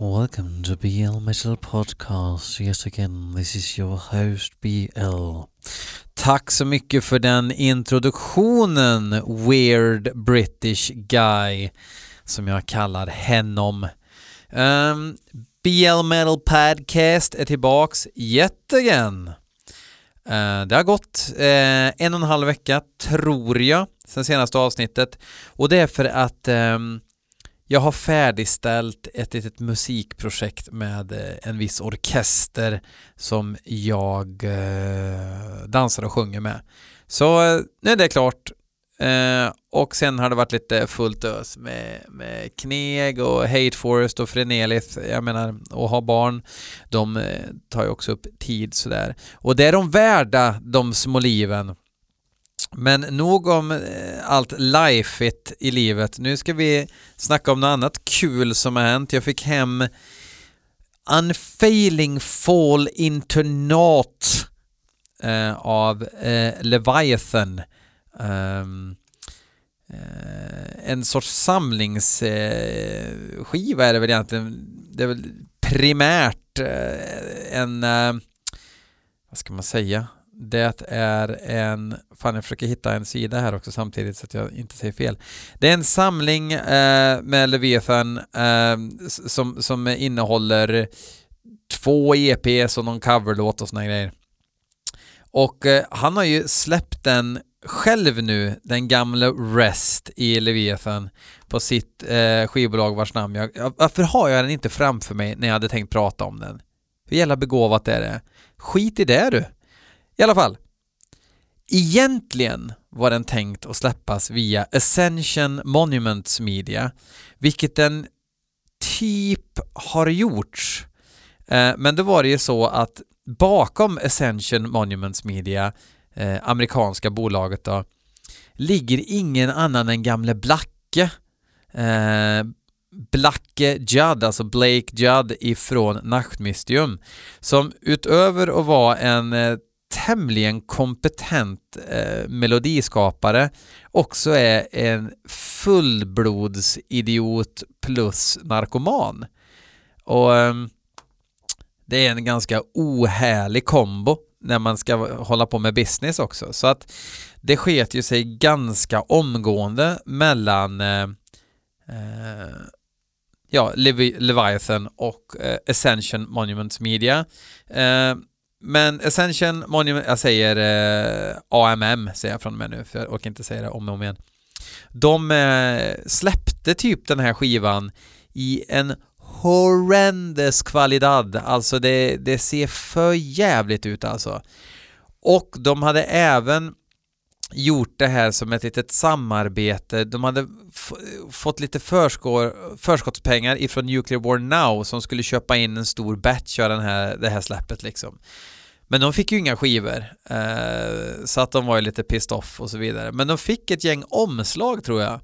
Welcome to BL Metal Podcast. Yes again, this is your host BL. Tack så mycket för den introduktionen, Weird British Guy, som jag kallar henom. Um, ehm, BL Metal Podcast är tillbaks yet again. Uh, det har gått uh, en och en halv vecka, tror jag, sen senaste avsnittet. Och det är för att um, jag har färdigställt ett litet musikprojekt med eh, en viss orkester som jag eh, dansar och sjunger med. Så eh, nu är det klart. och sen har det varit lite fullt ös med, med Kneg och Hate Forest och Frenelith. Jag menar, och ha barn, de tar ju också upp tid sådär. Och det är de värda, de små liven. Men nog om eh, allt life i livet. Nu ska vi snacka om något annat kul som har hänt. Jag fick hem Unfailing Fall Into Not eh, av eh, Leviathan. Um, eh, en sorts samlingsskiva är det väl egentligen. Det är väl primärt eh, en, eh, vad ska man säga, det är en, fan jag försöker hitta en sida här också samtidigt så att jag inte säger fel. Det är en samling eh, med Leviathan eh, som, som innehåller två EPs och någon coverlåt och såna grejer. Och eh, han har ju släppt den själv nu, den gamla Rest i Leviathan på sitt eh, skivbolag vars namn jag... Varför har jag den inte framför mig när jag hade tänkt prata om den? Hur jävla begåvat är det? Skit i det du! I alla fall. Egentligen var den tänkt att släppas via Ascension Monuments Media, vilket den typ har gjorts. Eh, men då var det ju så att bakom Ascension Monuments Media, eh, amerikanska bolaget då, ligger ingen annan än gamle Blacke. Eh, Blacke Judd, alltså Blake Judd ifrån Nachtmystium, som utöver att vara en tämligen kompetent eh, melodiskapare också är en fullblodsidiot plus narkoman. Och eh, det är en ganska ohärlig kombo när man ska hålla på med business också. Så att det sket ju sig ganska omgående mellan eh, eh ja, Levi Leviathan och eh, Ascension Monuments Media. Eh, men Ascension Monument, jag säger eh, AMM säger jag från och med nu för jag orkar inte säga det om och om igen. De eh, släppte typ den här skivan i en horrendous kvalidad, alltså det, det ser för jävligt ut alltså. Och de hade även gjort det här som ett litet samarbete. De hade fått lite förskottspengar ifrån Nuclear War Now som skulle köpa in en stor batch av den här, det här släppet liksom. Men de fick ju inga skivor, eh, så att de var ju lite pissed off och så vidare. Men de fick ett gäng omslag tror jag.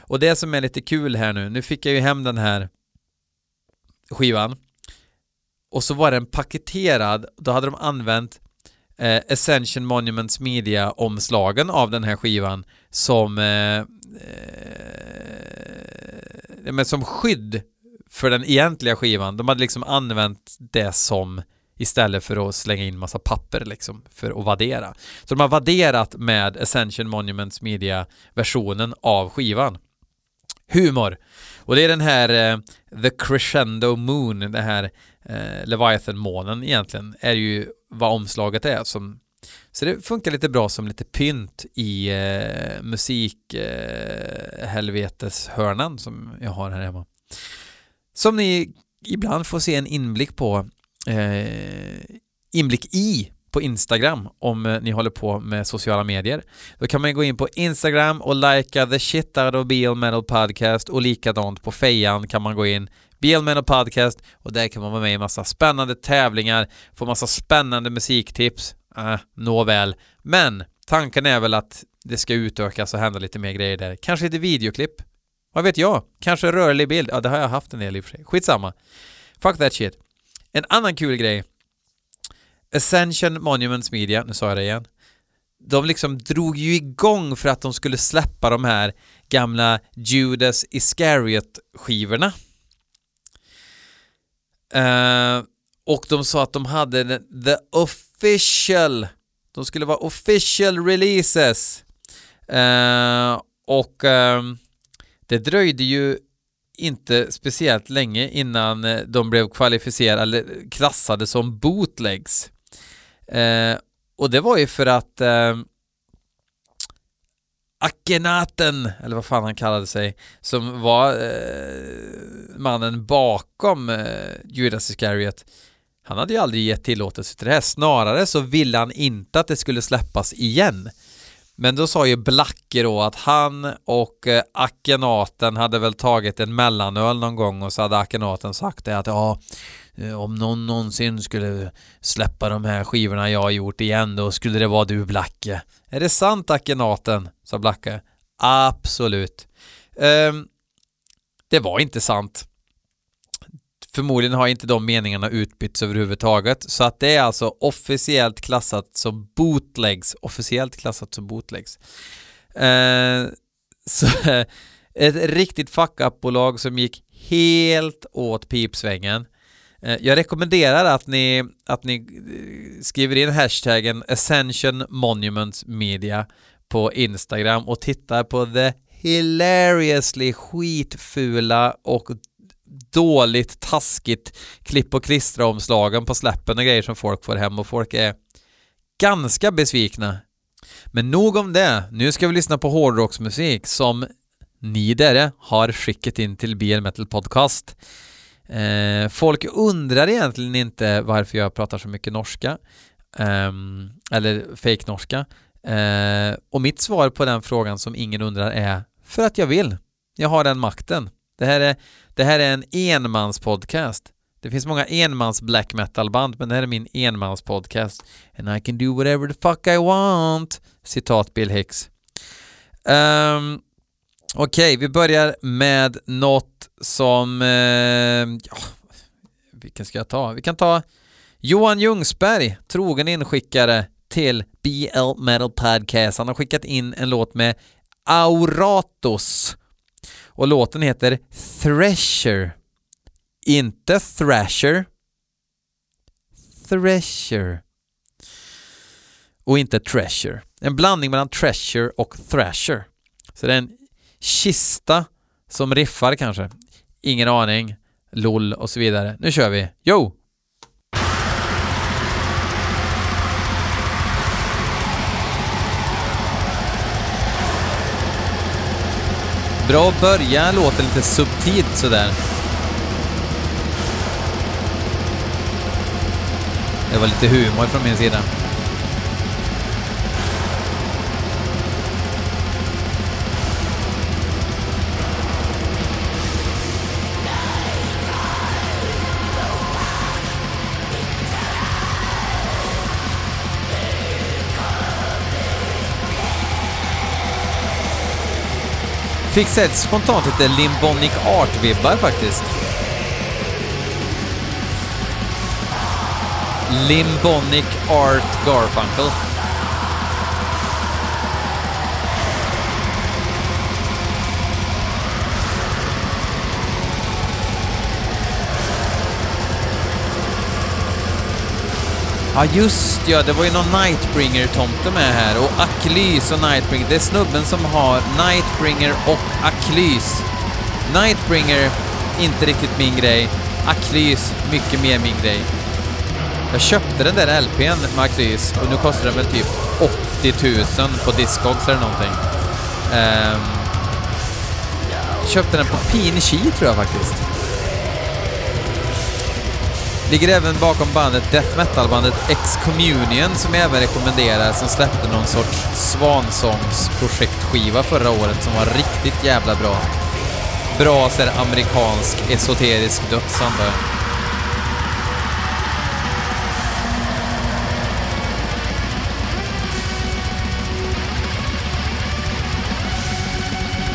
Och det som är lite kul här nu, nu fick jag ju hem den här skivan och så var den paketerad, då hade de använt eh, Ascension Monuments Media-omslagen av den här skivan som, eh, eh, men som skydd för den egentliga skivan. De hade liksom använt det som istället för att slänga in massa papper liksom för att vaddera. Så de har vadderat med Ascension Monuments Media-versionen av skivan. Humor! Och det är den här eh, The Crescendo Moon, den här eh, Leviathan-månen egentligen, är ju vad omslaget är som så det funkar lite bra som lite pynt i eh, musikhelveteshörnan eh, som jag har här hemma. Som ni ibland får se en inblick på eh, inblick i på Instagram om eh, ni håller på med sociala medier. Då kan man gå in på Instagram och likea the shit out of BL Metal Podcast och likadant på fejan kan man gå in BL och Podcast och där kan man vara med i massa spännande tävlingar, få massa spännande musiktips. Äh, nåväl. Men tanken är väl att det ska utökas och hända lite mer grejer där. Kanske lite videoklipp. Vad vet jag? Kanske rörlig bild. Ja, det har jag haft en del i och för sig. Skitsamma. Fuck that shit. En annan kul grej. Ascension Monuments Media, nu sa jag det igen. De liksom drog ju igång för att de skulle släppa de här gamla Judas Iscariot-skivorna. Eh, och de sa att de hade the official, de skulle vara official releases. Uh, och uh, det dröjde ju inte speciellt länge innan eh, de blev kvalificerade eller klassade som bootlegs. Och det var ju för att ehm, Akhenaten, eller vad fan han kallade sig, som var eh, mannen bakom eh, Judas Iscariot, han hade ju aldrig gett tillåtelse till det här. Snarare så ville han inte att det skulle släppas igen. Men då sa ju Blacke då att han och eh, hade väl tagit en mellanöl någon gång och så hade Akenaten sagt det att ja, eh, om någon någonsin skulle släppa de här skivorna jag har gjort igen då skulle det vara du Blacke. Är det sant Akenaten? sa Blacke. Absolut. Um, det var inte sant. Förmodligen har inte de meningarna utbytts överhuvudtaget så att det är alltså officiellt klassat som bootlegs. Officiellt klassat som bootlegs. Eh, så ett riktigt fuck up-bolag som gick helt åt pipsvängen. Eh, jag rekommenderar att ni, att ni eh, skriver in hashtaggen Ascension Monuments Media på Instagram och tittar på the hilariously skitfula och dåligt, taskigt klipp och klistra omslagen på släppen och grejer som folk får hem och folk är ganska besvikna. Men nog om det. Nu ska vi lyssna på hårdrocksmusik som ni där har skickat in till BL Metal Podcast. Eh, folk undrar egentligen inte varför jag pratar så mycket norska Eh, eller fake norska Eh, och mitt svar på den frågan som ingen undrar är för att jag vill. Jag har den makten. Det här är, det här är en enmanspodcast. Det finns många enmans black metal-band, men det här är min enmanspodcast. And I can do whatever the fuck I want. Citat Bill Hicks. Um, Okej, vi börjar med något som... Uh, ja, vilken ska jag ta? Vi kan ta Johan Ljungsberg, trogen inskickare till BL Metal Podcast. Han har skickat in en låt med Auratos och låten heter Thresher. Inte Thrasher. Thresher. Och inte Treasure. En blandning mellan Treasure och Thrasher. Så det är en kista som riffar kanske. Ingen aning. LOL och så vidare. Nu kör vi. Yo! Bra att börja låten lite subtilt sådär. Det var lite humor från min sida. Fick sett spontant lite Limbonic Art-vibbar faktiskt. Limbonic Art Garfunkel. Ja just ja, det var ju någon Nightbringer-tomte med här och Aklys och Nightbringer. Det är snubben som har Nightbringer och Aklys. Nightbringer, inte riktigt min grej. Aklys, mycket mer min grej. Jag köpte den där LPn med Aklys och nu kostar den väl typ 80 000 på Discogs eller någonting. Um, köpte den på Pinichi tror jag faktiskt. Ligger även bakom bandet Death Metal-bandet Excommunion som jag även rekommenderar som släppte någon sorts svansångsprojektskiva förra året som var riktigt jävla bra. Bra så amerikansk esoterisk döds antar jag.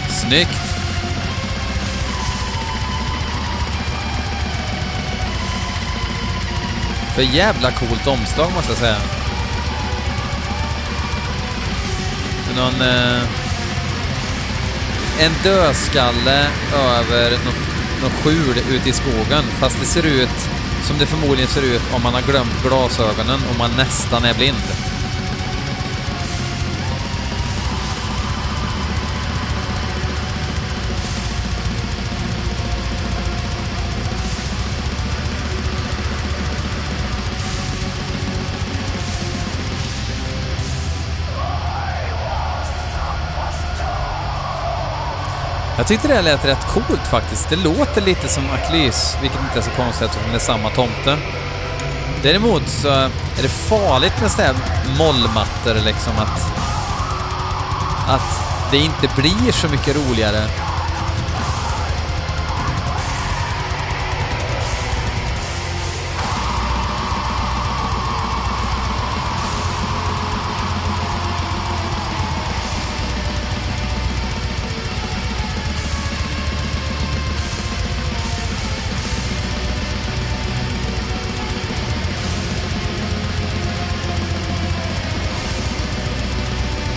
Snyggt! För jävla coolt omslag måste jag säga. Någon... Eh, en dödskalle över något, något skjul ute i skogen fast det ser ut som det förmodligen ser ut om man har glömt glasögonen och man nästan är blind. Jag tyckte det lät rätt coolt faktiskt. Det låter lite som Aklys, vilket inte är så konstigt eftersom det är samma tomte. Däremot så är det farligt med sådana här mollmattor liksom att... Att det inte blir så mycket roligare.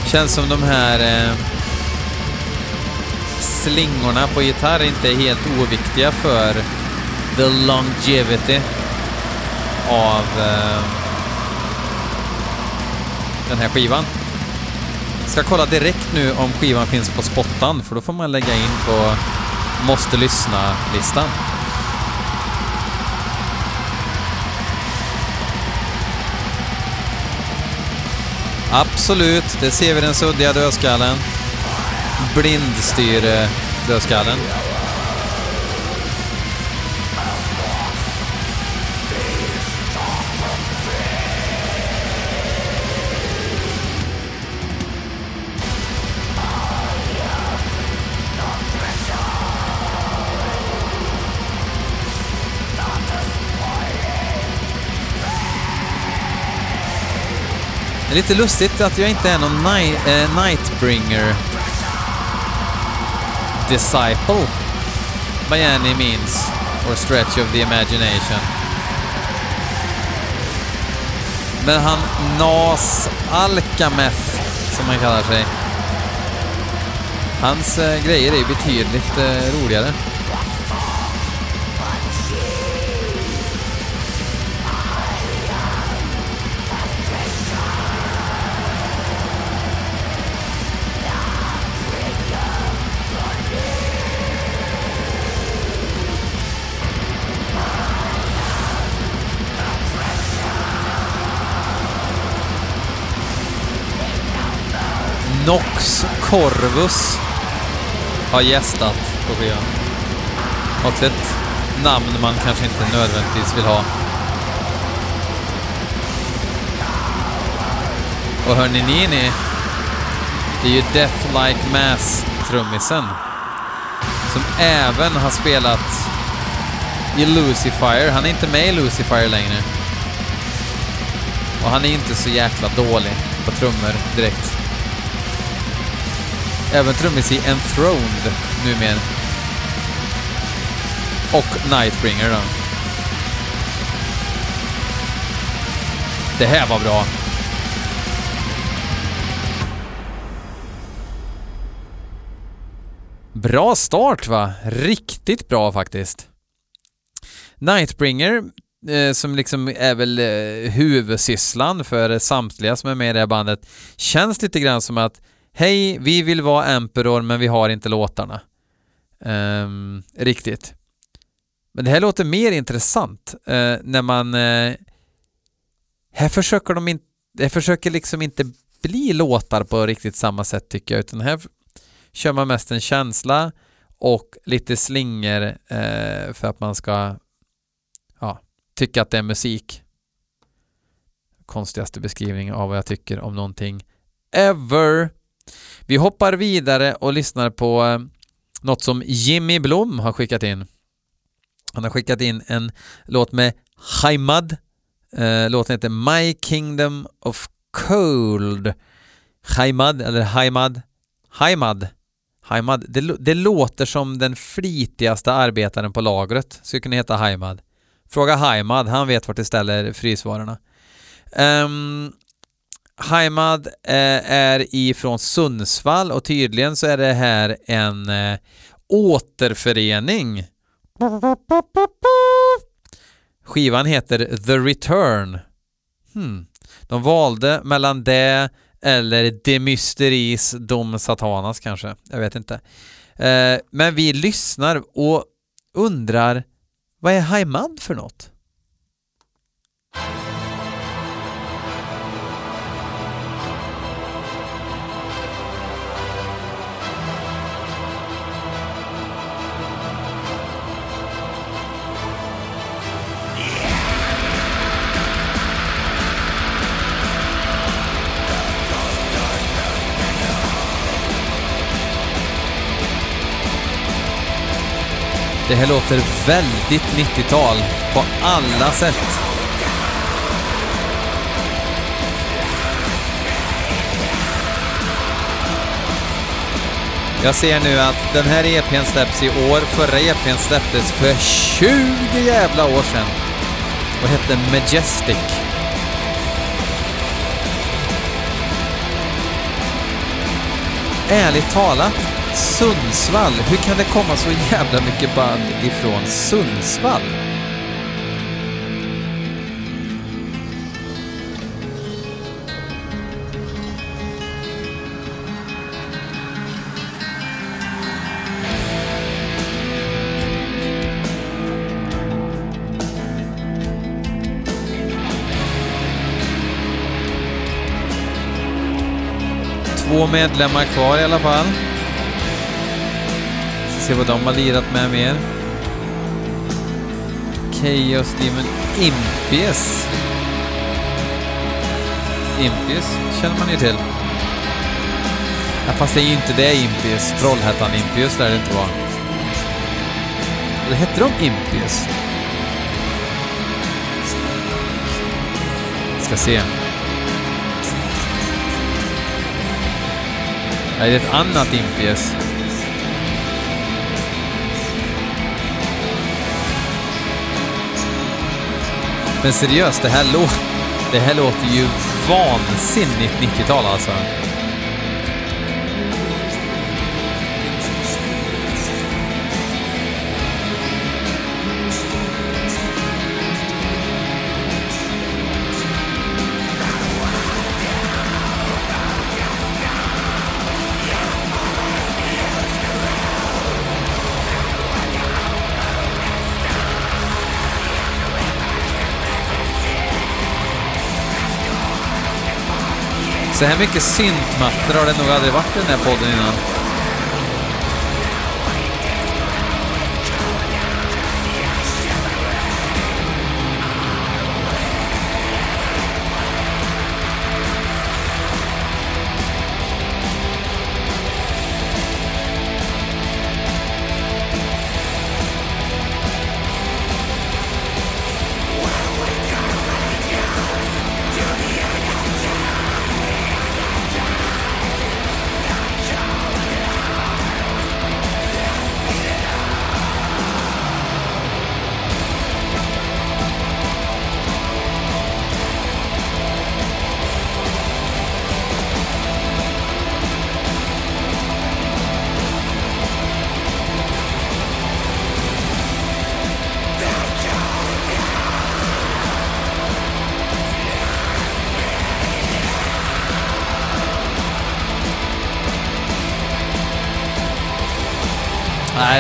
Känns som de här eh, slingorna på gitarr inte är helt oviktiga för the longevity av eh, den här skivan. Ska kolla direkt nu om skivan finns på spottan för då får man lägga in på måste lyssna-listan. Absolut, det ser vi den suddiga dödskallen. Blindstyre dödskallen. Det är lite lustigt att jag inte är någon ni äh, Nightbringer disciple by any means or stretch of the imagination. Men han Nas Alkameth, som han kallar sig, hans äh, grejer är betydligt äh, roligare. Nox Corvus har gästat på skivan. Också ett namn man kanske inte nödvändigtvis vill ha. Och hörni ni, ni det är ju Death Like Mass-trummisen som även har spelat i Lucifer. Han är inte med i Lucifer längre. Och han är inte så jäkla dålig på trummor direkt. Även trummis i Enthroned numera. Och Nightbringer då. Det här var bra. Bra start va? Riktigt bra faktiskt. Nightbringer, eh, som liksom är väl eh, huvudsysslan för samtliga som är med i det här bandet, känns lite grann som att Hej, vi vill vara Emperor men vi har inte låtarna. Um, riktigt. Men det här låter mer intressant uh, när man... Uh, här försöker de inte... Det försöker liksom inte bli låtar på riktigt samma sätt tycker jag, utan här kör man mest en känsla och lite slinger uh, för att man ska ja, tycka att det är musik. Konstigaste beskrivning av vad jag tycker om någonting ever. Vi hoppar vidare och lyssnar på eh, något som Jimmy Blom har skickat in. Han har skickat in en låt med Haimad. Eh, låten heter My Kingdom of Cold. Haimad, eller Haimad. Haimad. Haimad. Det, det låter som den flitigaste arbetaren på lagret. Skulle kunna heta Haimad. Fråga Haimad, han vet vart det ställer frysvarorna. Um, Haimad eh, är ifrån Sundsvall och tydligen så är det här en eh, återförening Skivan heter The Return. Hmm. De valde mellan det eller De Mysteries Dom Satanas kanske. Jag vet inte. Eh, men vi lyssnar och undrar vad är Haimad för något? Det här låter väldigt 90-tal på alla sätt. Jag ser nu att den här EPn släpps i år. Förra EPn släpptes för 20 jävla år sedan och hette Majestic. Ärligt talat, Sundsvall. Hur kan det komma så jävla mycket band ifrån Sundsvall? Två medlemmar kvar i alla fall se vad de har lirat med mer. Chaos Demon Impies. Impies känner man ju till. Ja, fast det är ju inte det Impies. Trollhättan Impies lär det inte vara. Eller hette de Impies? Ska se. Nej, det är ett annat Impies. Men seriöst, det här, lå det här låter ju vansinnigt 90-tal alltså. Så här mycket syntmattor har det nog aldrig varit i den här podden innan.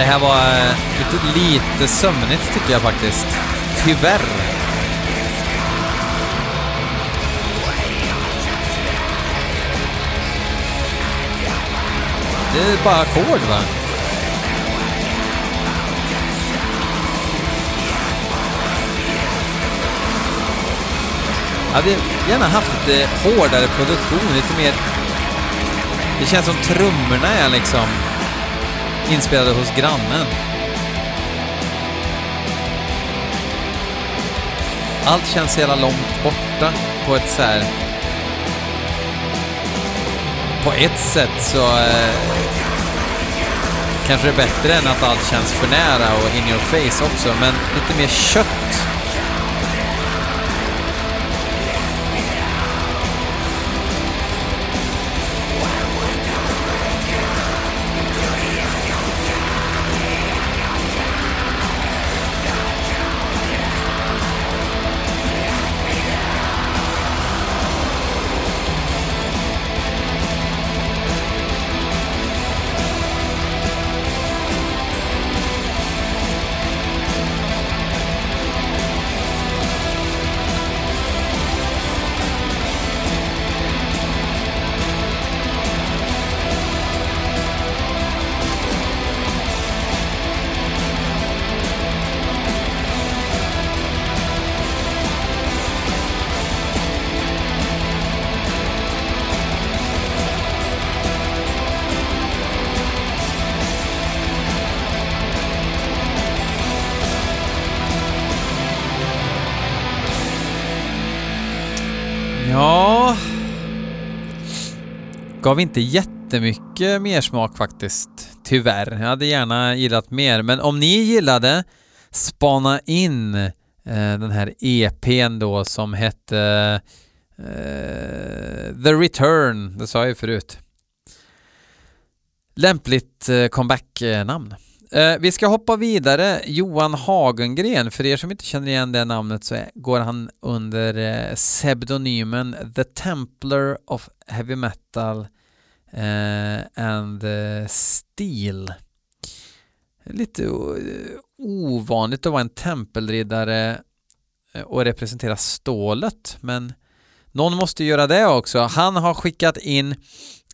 Här var eh, lite, lite sömnigt tycker jag faktiskt. Tyvärr. Det är bara ackord va? Jag hade gärna haft lite hårdare produktion, lite mer... Det känns som trummorna är liksom inspelade hos grannen. Allt känns så jävla långt borta på ett så här... På ett sätt så... Eh, kanske det är bättre än att allt känns för nära och in your face också, men lite mer kött Gav inte jättemycket mer smak faktiskt. Tyvärr. Jag hade gärna gillat mer. Men om ni gillade, spana in eh, den här EPn då som hette eh, The Return. Det sa jag ju förut. Lämpligt eh, comeback-namn. Eh, vi ska hoppa vidare. Johan Hagengren, för er som inte känner igen det namnet så går han under eh, pseudonymen The Templar of Heavy Metal eh, Eh, and eh, Steel. Lite ovanligt att vara en tempelriddare eh, och representera stålet, men någon måste göra det också. Han har skickat in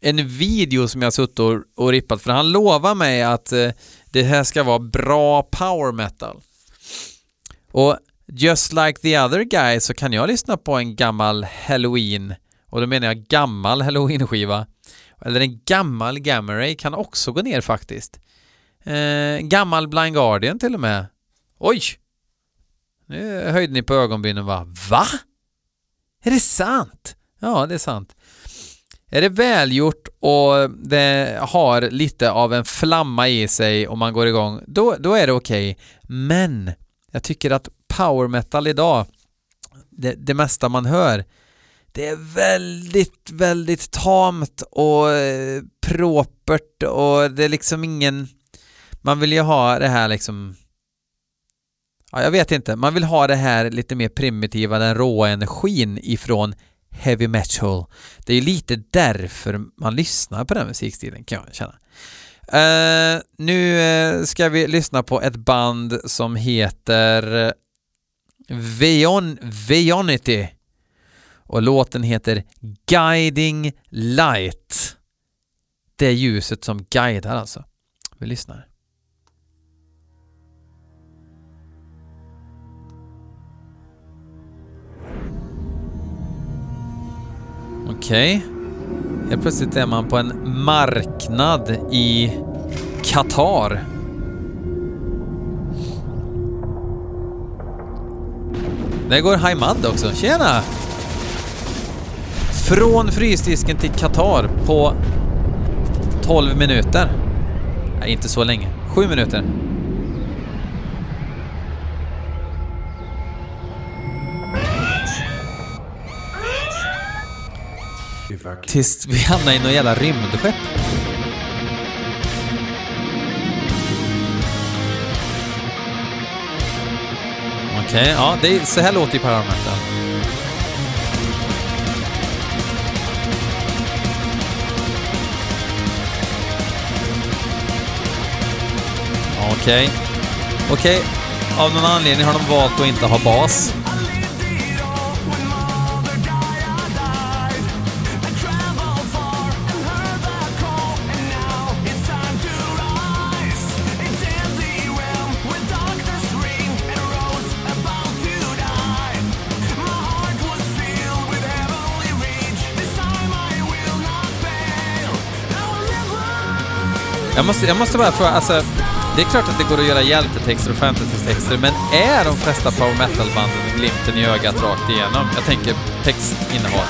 en video som jag suttit och, och rippat för han lovar mig att eh, det här ska vara bra power metal. Och just like the other guy så kan jag lyssna på en gammal halloween och då menar jag gammal halloween-skiva. Eller en gammal Gamma kan också gå ner faktiskt. Eh, gammal Blind Guardian till och med. Oj! Nu höjde ni på ögonbrynen va? Va? Är det sant? Ja, det är sant. Är det välgjort och det har lite av en flamma i sig och man går igång, då, då är det okej. Okay. Men jag tycker att power metal idag, det, det mesta man hör, det är väldigt, väldigt tamt och eh, propert och det är liksom ingen... Man vill ju ha det här liksom... Ja, jag vet inte. Man vill ha det här lite mer primitiva, den råa energin ifrån heavy metal. Det är ju lite därför man lyssnar på den musikstilen kan jag känna. Uh, nu uh, ska vi lyssna på ett band som heter Veon Veonity och låten heter Guiding Light. Det är ljuset som guidar alltså. Vi lyssnar. Okej. Okay. Helt plötsligt är man på en marknad i Qatar. Där går Haimad också. Tjena! Från frysdisken till Qatar på 12 minuter. Nej, inte så länge. 7 minuter. Tills vi hamnar i något jävla rymdskepp. Okej, okay, ja, det, så här låter ju parlamentet. Okej. Okay. Okej, okay. av någon anledning har de valt att inte ha bas. Jag måste, jag måste bara fråga, alltså, det är klart att det går att göra hjältetexter och fantasy-texter, men är de flesta power metal-banden glimten i ögat rakt igenom? Jag tänker textinnehåll.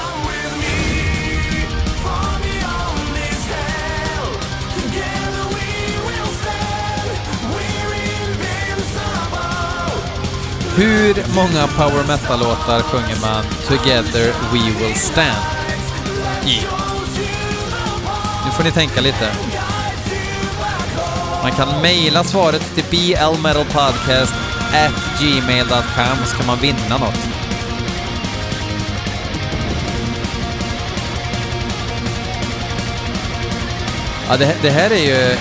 Hur många power metal-låtar sjunger man “Together We Will Stand” i? Nu får ni tänka lite. Man kan mejla svaret till blmetalpodcast at gmail.com så kan man vinna något. Ja, det, det här är ju...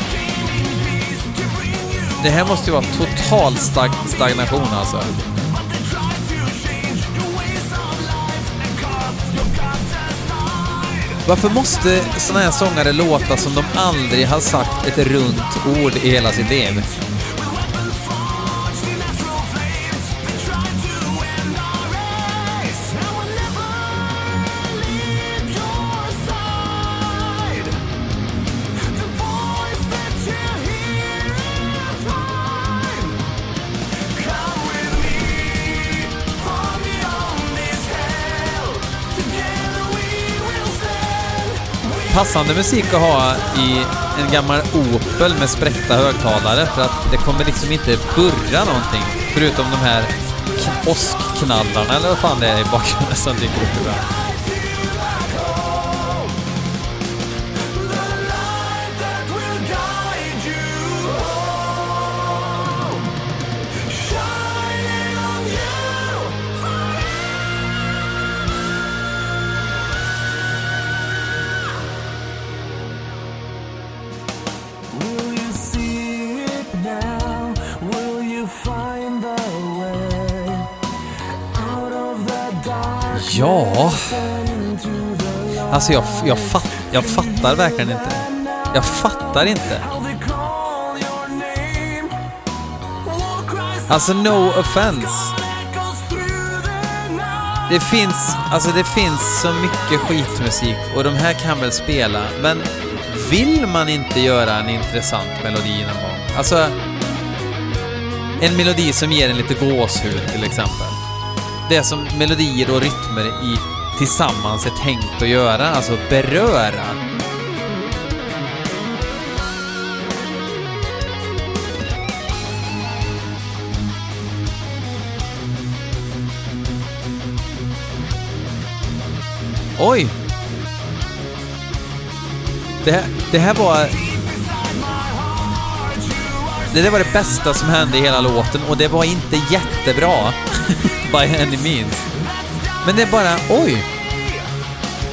Det här måste ju vara total stag stagnation alltså. Varför måste såna här sångare låta som de aldrig har sagt ett runt ord i hela sitt liv? Passande musik att ha i en gammal Opel med spräckta högtalare för att det kommer liksom inte burra någonting förutom de här åskknallarna eller vad fan det är i bakgrunden som dyker upp ibland. Alltså jag, jag, fatt, jag fattar verkligen inte. Jag fattar inte. Alltså no offense. Det finns, alltså det finns så mycket skitmusik och de här kan väl spela, men vill man inte göra en intressant melodi någon gång? Alltså, en melodi som ger en lite gåshud till exempel. Det är som melodier och rytmer i tillsammans är tänkt att göra, alltså beröra. Oj! Det här, det här var... Det där var det bästa som hände i hela låten och det var inte jättebra. By any means. Men det är bara, oj!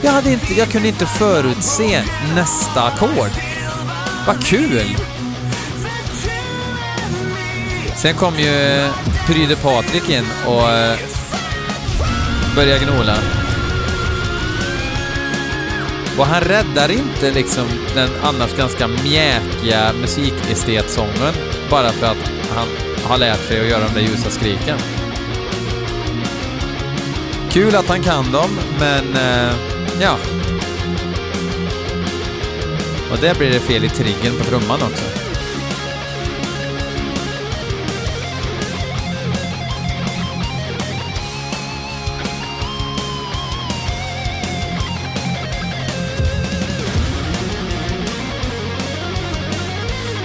Jag, hade inte, jag kunde inte förutse nästa ackord. Vad kul! Sen kom ju eh, Pryde Patrik in och eh, började gnola. Och han räddar inte liksom den annars ganska mjäkiga musikestetsången bara för att han har lärt sig att göra de där ljusa skriken. Kul att han kan dem, men eh, ja. Och där blir det fel i triggern på trumman också.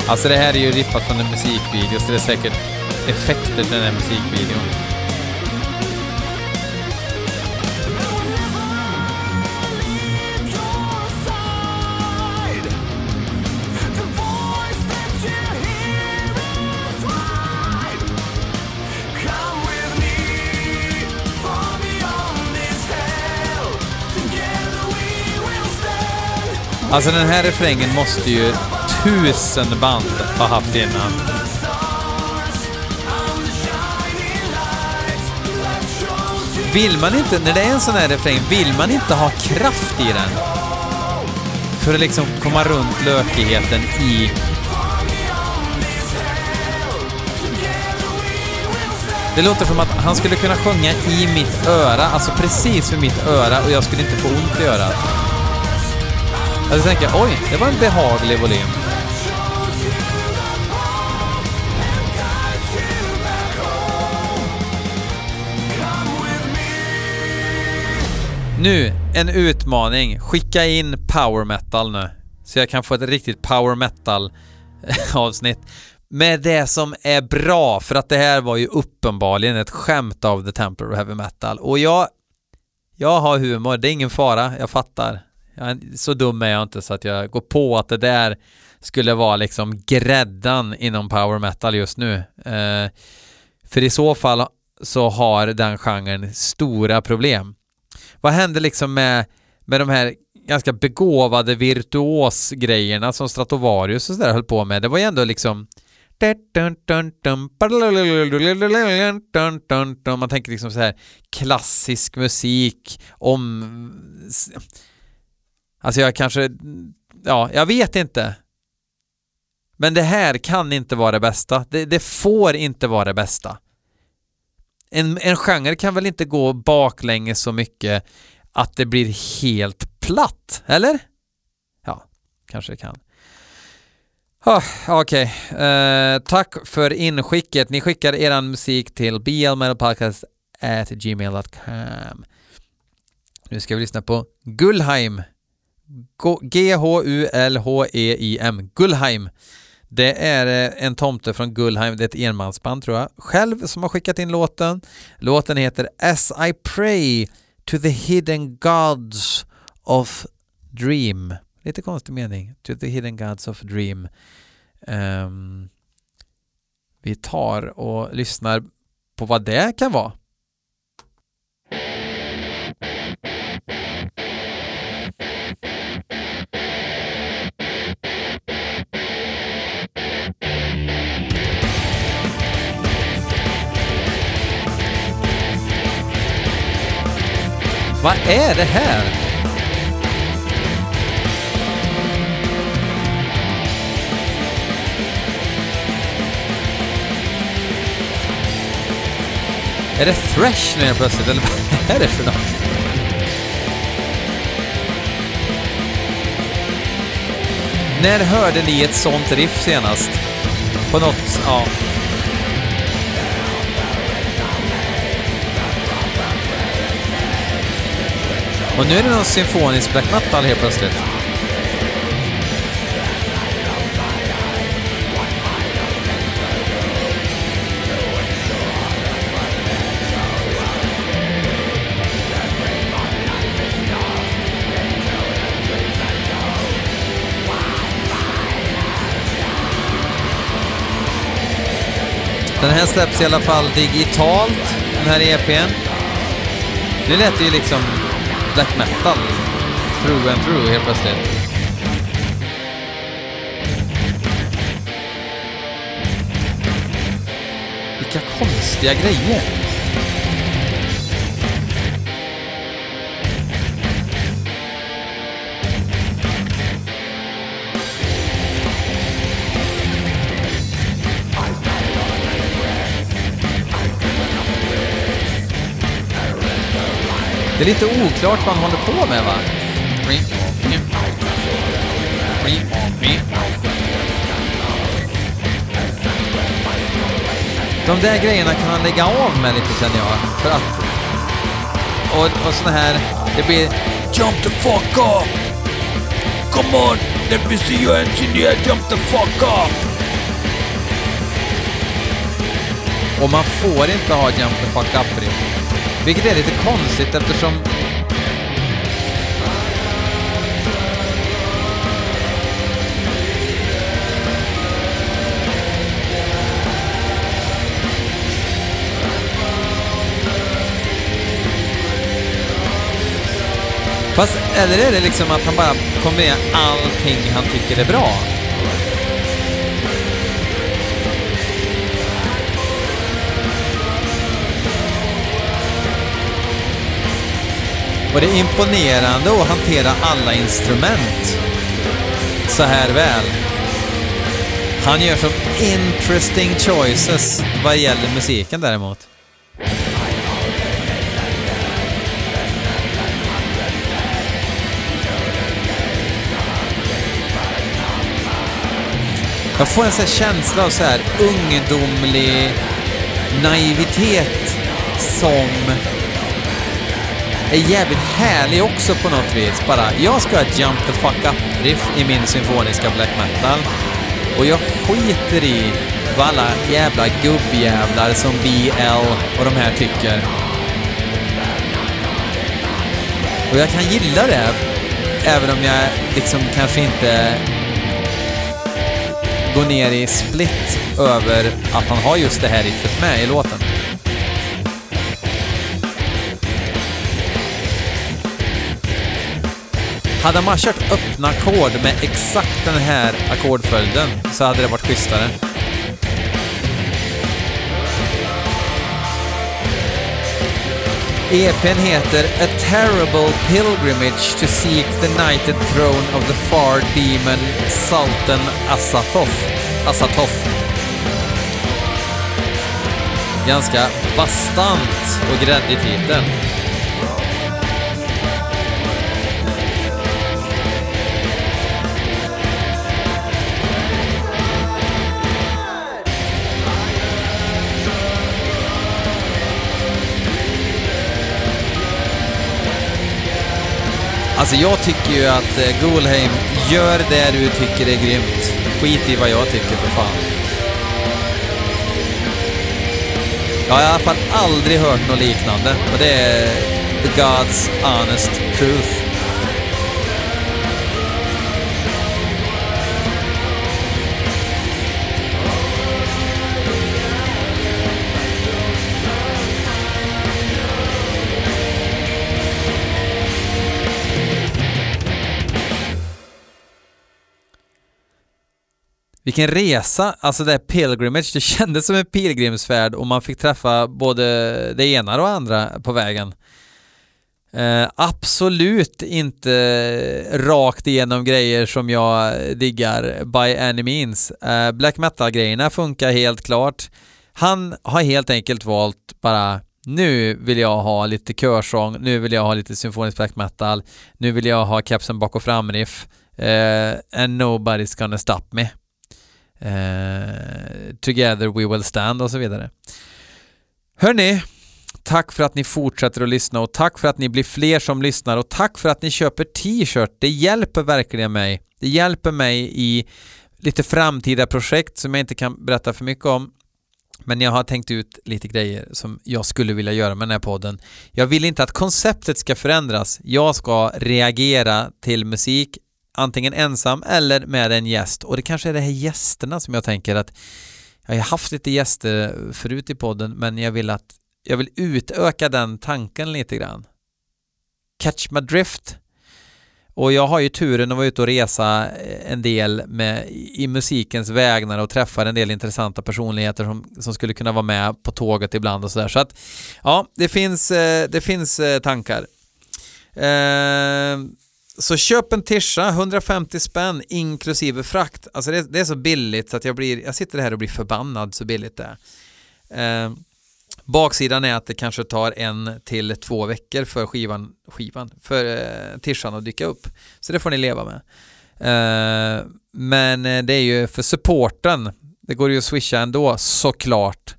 Alltså det här är ju rippat från en musikvideo, så det är säkert effekter till den här musikvideon. Alltså den här refrängen måste ju tusen band ha haft innan. Vill man inte, när det är en sån här refräng, vill man inte ha kraft i den? För att liksom komma runt lökigheten i... Det låter som att han skulle kunna sjunga i mitt öra, alltså precis vid mitt öra och jag skulle inte få ont i örat. Alltså, jag tänker, oj, det var en behaglig volym. Nu, en utmaning. Skicka in power metal nu. Så jag kan få ett riktigt power metal eh, avsnitt. Med det som är bra, för att det här var ju uppenbarligen ett skämt av The Temple of Heavy Metal. Och jag, jag har humor, det är ingen fara, jag fattar. Jag är, så dum är jag inte så att jag går på att det där skulle vara liksom gräddan inom power metal just nu. Eh, för i så fall så har den genren stora problem. Vad hände liksom med, med de här ganska begåvade virtuos-grejerna som Stratovarius och sådär höll på med? Det var ju ändå liksom man tänker liksom så här klassisk musik om... Alltså jag kanske... Ja, jag vet inte. Men det här kan inte vara det bästa. Det, det får inte vara det bästa. En, en genre kan väl inte gå baklänges så mycket att det blir helt platt, eller? Ja, kanske det kan. Oh, Okej, okay. uh, tack för inskicket. Ni skickar er musik till blmetalpodcast.gmail.com Nu ska vi lyssna på Gullheim G-H-U-L-H-E-I-M. Gullheim. Det är eh, en tomte från Gullheim, det är ett enmansband tror jag, själv som har skickat in låten. Låten heter As I Pray to the Hidden Gods of Dream. Lite konstig mening. To the Hidden Gods of Dream. Um, vi tar och lyssnar på vad det kan vara. Vad är det här? Är det thrash nu helt plötsligt eller vad är det för något? När hörde ni ett sånt riff senast? På något, ja. Och nu är det någon symfonisk black metal helt plötsligt. Den här släpps i alla fall digitalt, den här EPn. Det lät ju liksom black metal through and through helt plötsligt. Vilka konstiga grejer. Det är lite oklart vad han håller på med va? De där grejerna kan han lägga av med lite känner jag. För att... Och, och såna här... Det blir... Jump the fuck up! Come on! Let me see you engineer! Jump the fuck up! Och man får inte ha Jump the fuck up-riff. Vilket är lite konstigt eftersom... Fast, eller är det liksom att han bara kombinerar allting han tycker är bra? Och det är imponerande att hantera alla instrument så här väl. Han gör så interesting choices vad gäller musiken däremot. Jag får en sån här känsla av så här ungdomlig naivitet som är jävligt härlig också på något vis. Bara, jag ska ha ett jump the fuck up-riff i min symfoniska black metal. Och jag skiter i vad alla jävla gubbjävlar som BL och de här tycker. Och jag kan gilla det, även om jag liksom kanske inte går ner i split över att han har just det här riffet med i låten. Hade man kört öppna ackord med exakt den här ackordföljden så hade det varit schysstare. EPn heter A Terrible Pilgrimage to Seek the Knighted Throne of the Far Demon Sultan Asatoth. Asatoth. Ganska bastant och gräddig titel. Alltså jag tycker ju att eh, Golheim, gör det du tycker är grymt. Skit i vad jag tycker för fan. Jag har i alla fall aldrig hört något liknande och det är the God's honest truth. Vilken resa, alltså det här pilgrimage, det kändes som en pilgrimsfärd och man fick träffa både det ena och andra på vägen. Eh, absolut inte rakt igenom grejer som jag diggar by any means. Eh, black metal-grejerna funkar helt klart. Han har helt enkelt valt bara nu vill jag ha lite körsång, nu vill jag ha lite symfonisk black metal, nu vill jag ha kepsen bak och fram-riff. Uh, and nobody's gonna stop me. Eh, together we will stand och så vidare. Hörni, tack för att ni fortsätter att lyssna och tack för att ni blir fler som lyssnar och tack för att ni köper t-shirt. Det hjälper verkligen mig. Det hjälper mig i lite framtida projekt som jag inte kan berätta för mycket om. Men jag har tänkt ut lite grejer som jag skulle vilja göra med den här podden. Jag vill inte att konceptet ska förändras. Jag ska reagera till musik antingen ensam eller med en gäst. Och det kanske är de här gästerna som jag tänker att jag har haft lite gäster förut i podden men jag vill att jag vill utöka den tanken lite grann. Catch my drift. Och jag har ju turen att vara ute och resa eh, en del med, i musikens vägnar och träffar en del intressanta personligheter som, som skulle kunna vara med på tåget ibland och sådär. Så att ja, det finns, eh, det finns eh, tankar. Eh, så köp en tischa, 150 spänn inklusive frakt. Alltså det, det, är så billigt så att jag blir, jag sitter här och blir förbannad så billigt det är. Eh, baksidan är att det kanske tar en till två veckor för skivan, skivan för eh, tischan att dyka upp. Så det får ni leva med. Eh, men eh, det är ju för supporten, det går ju att swisha ändå såklart.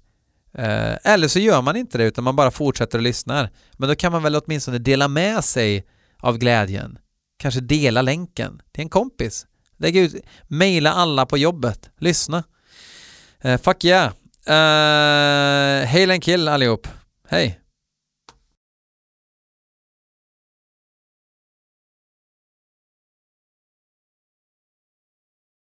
Eh, eller så gör man inte det utan man bara fortsätter och lyssnar. Men då kan man väl åtminstone dela med sig av glädjen. Kanske dela länken till en kompis. Lägg ut, mejla alla på jobbet. Lyssna. Uh, fuck yeah. Eh, uh, hail and kill allihop. Hej.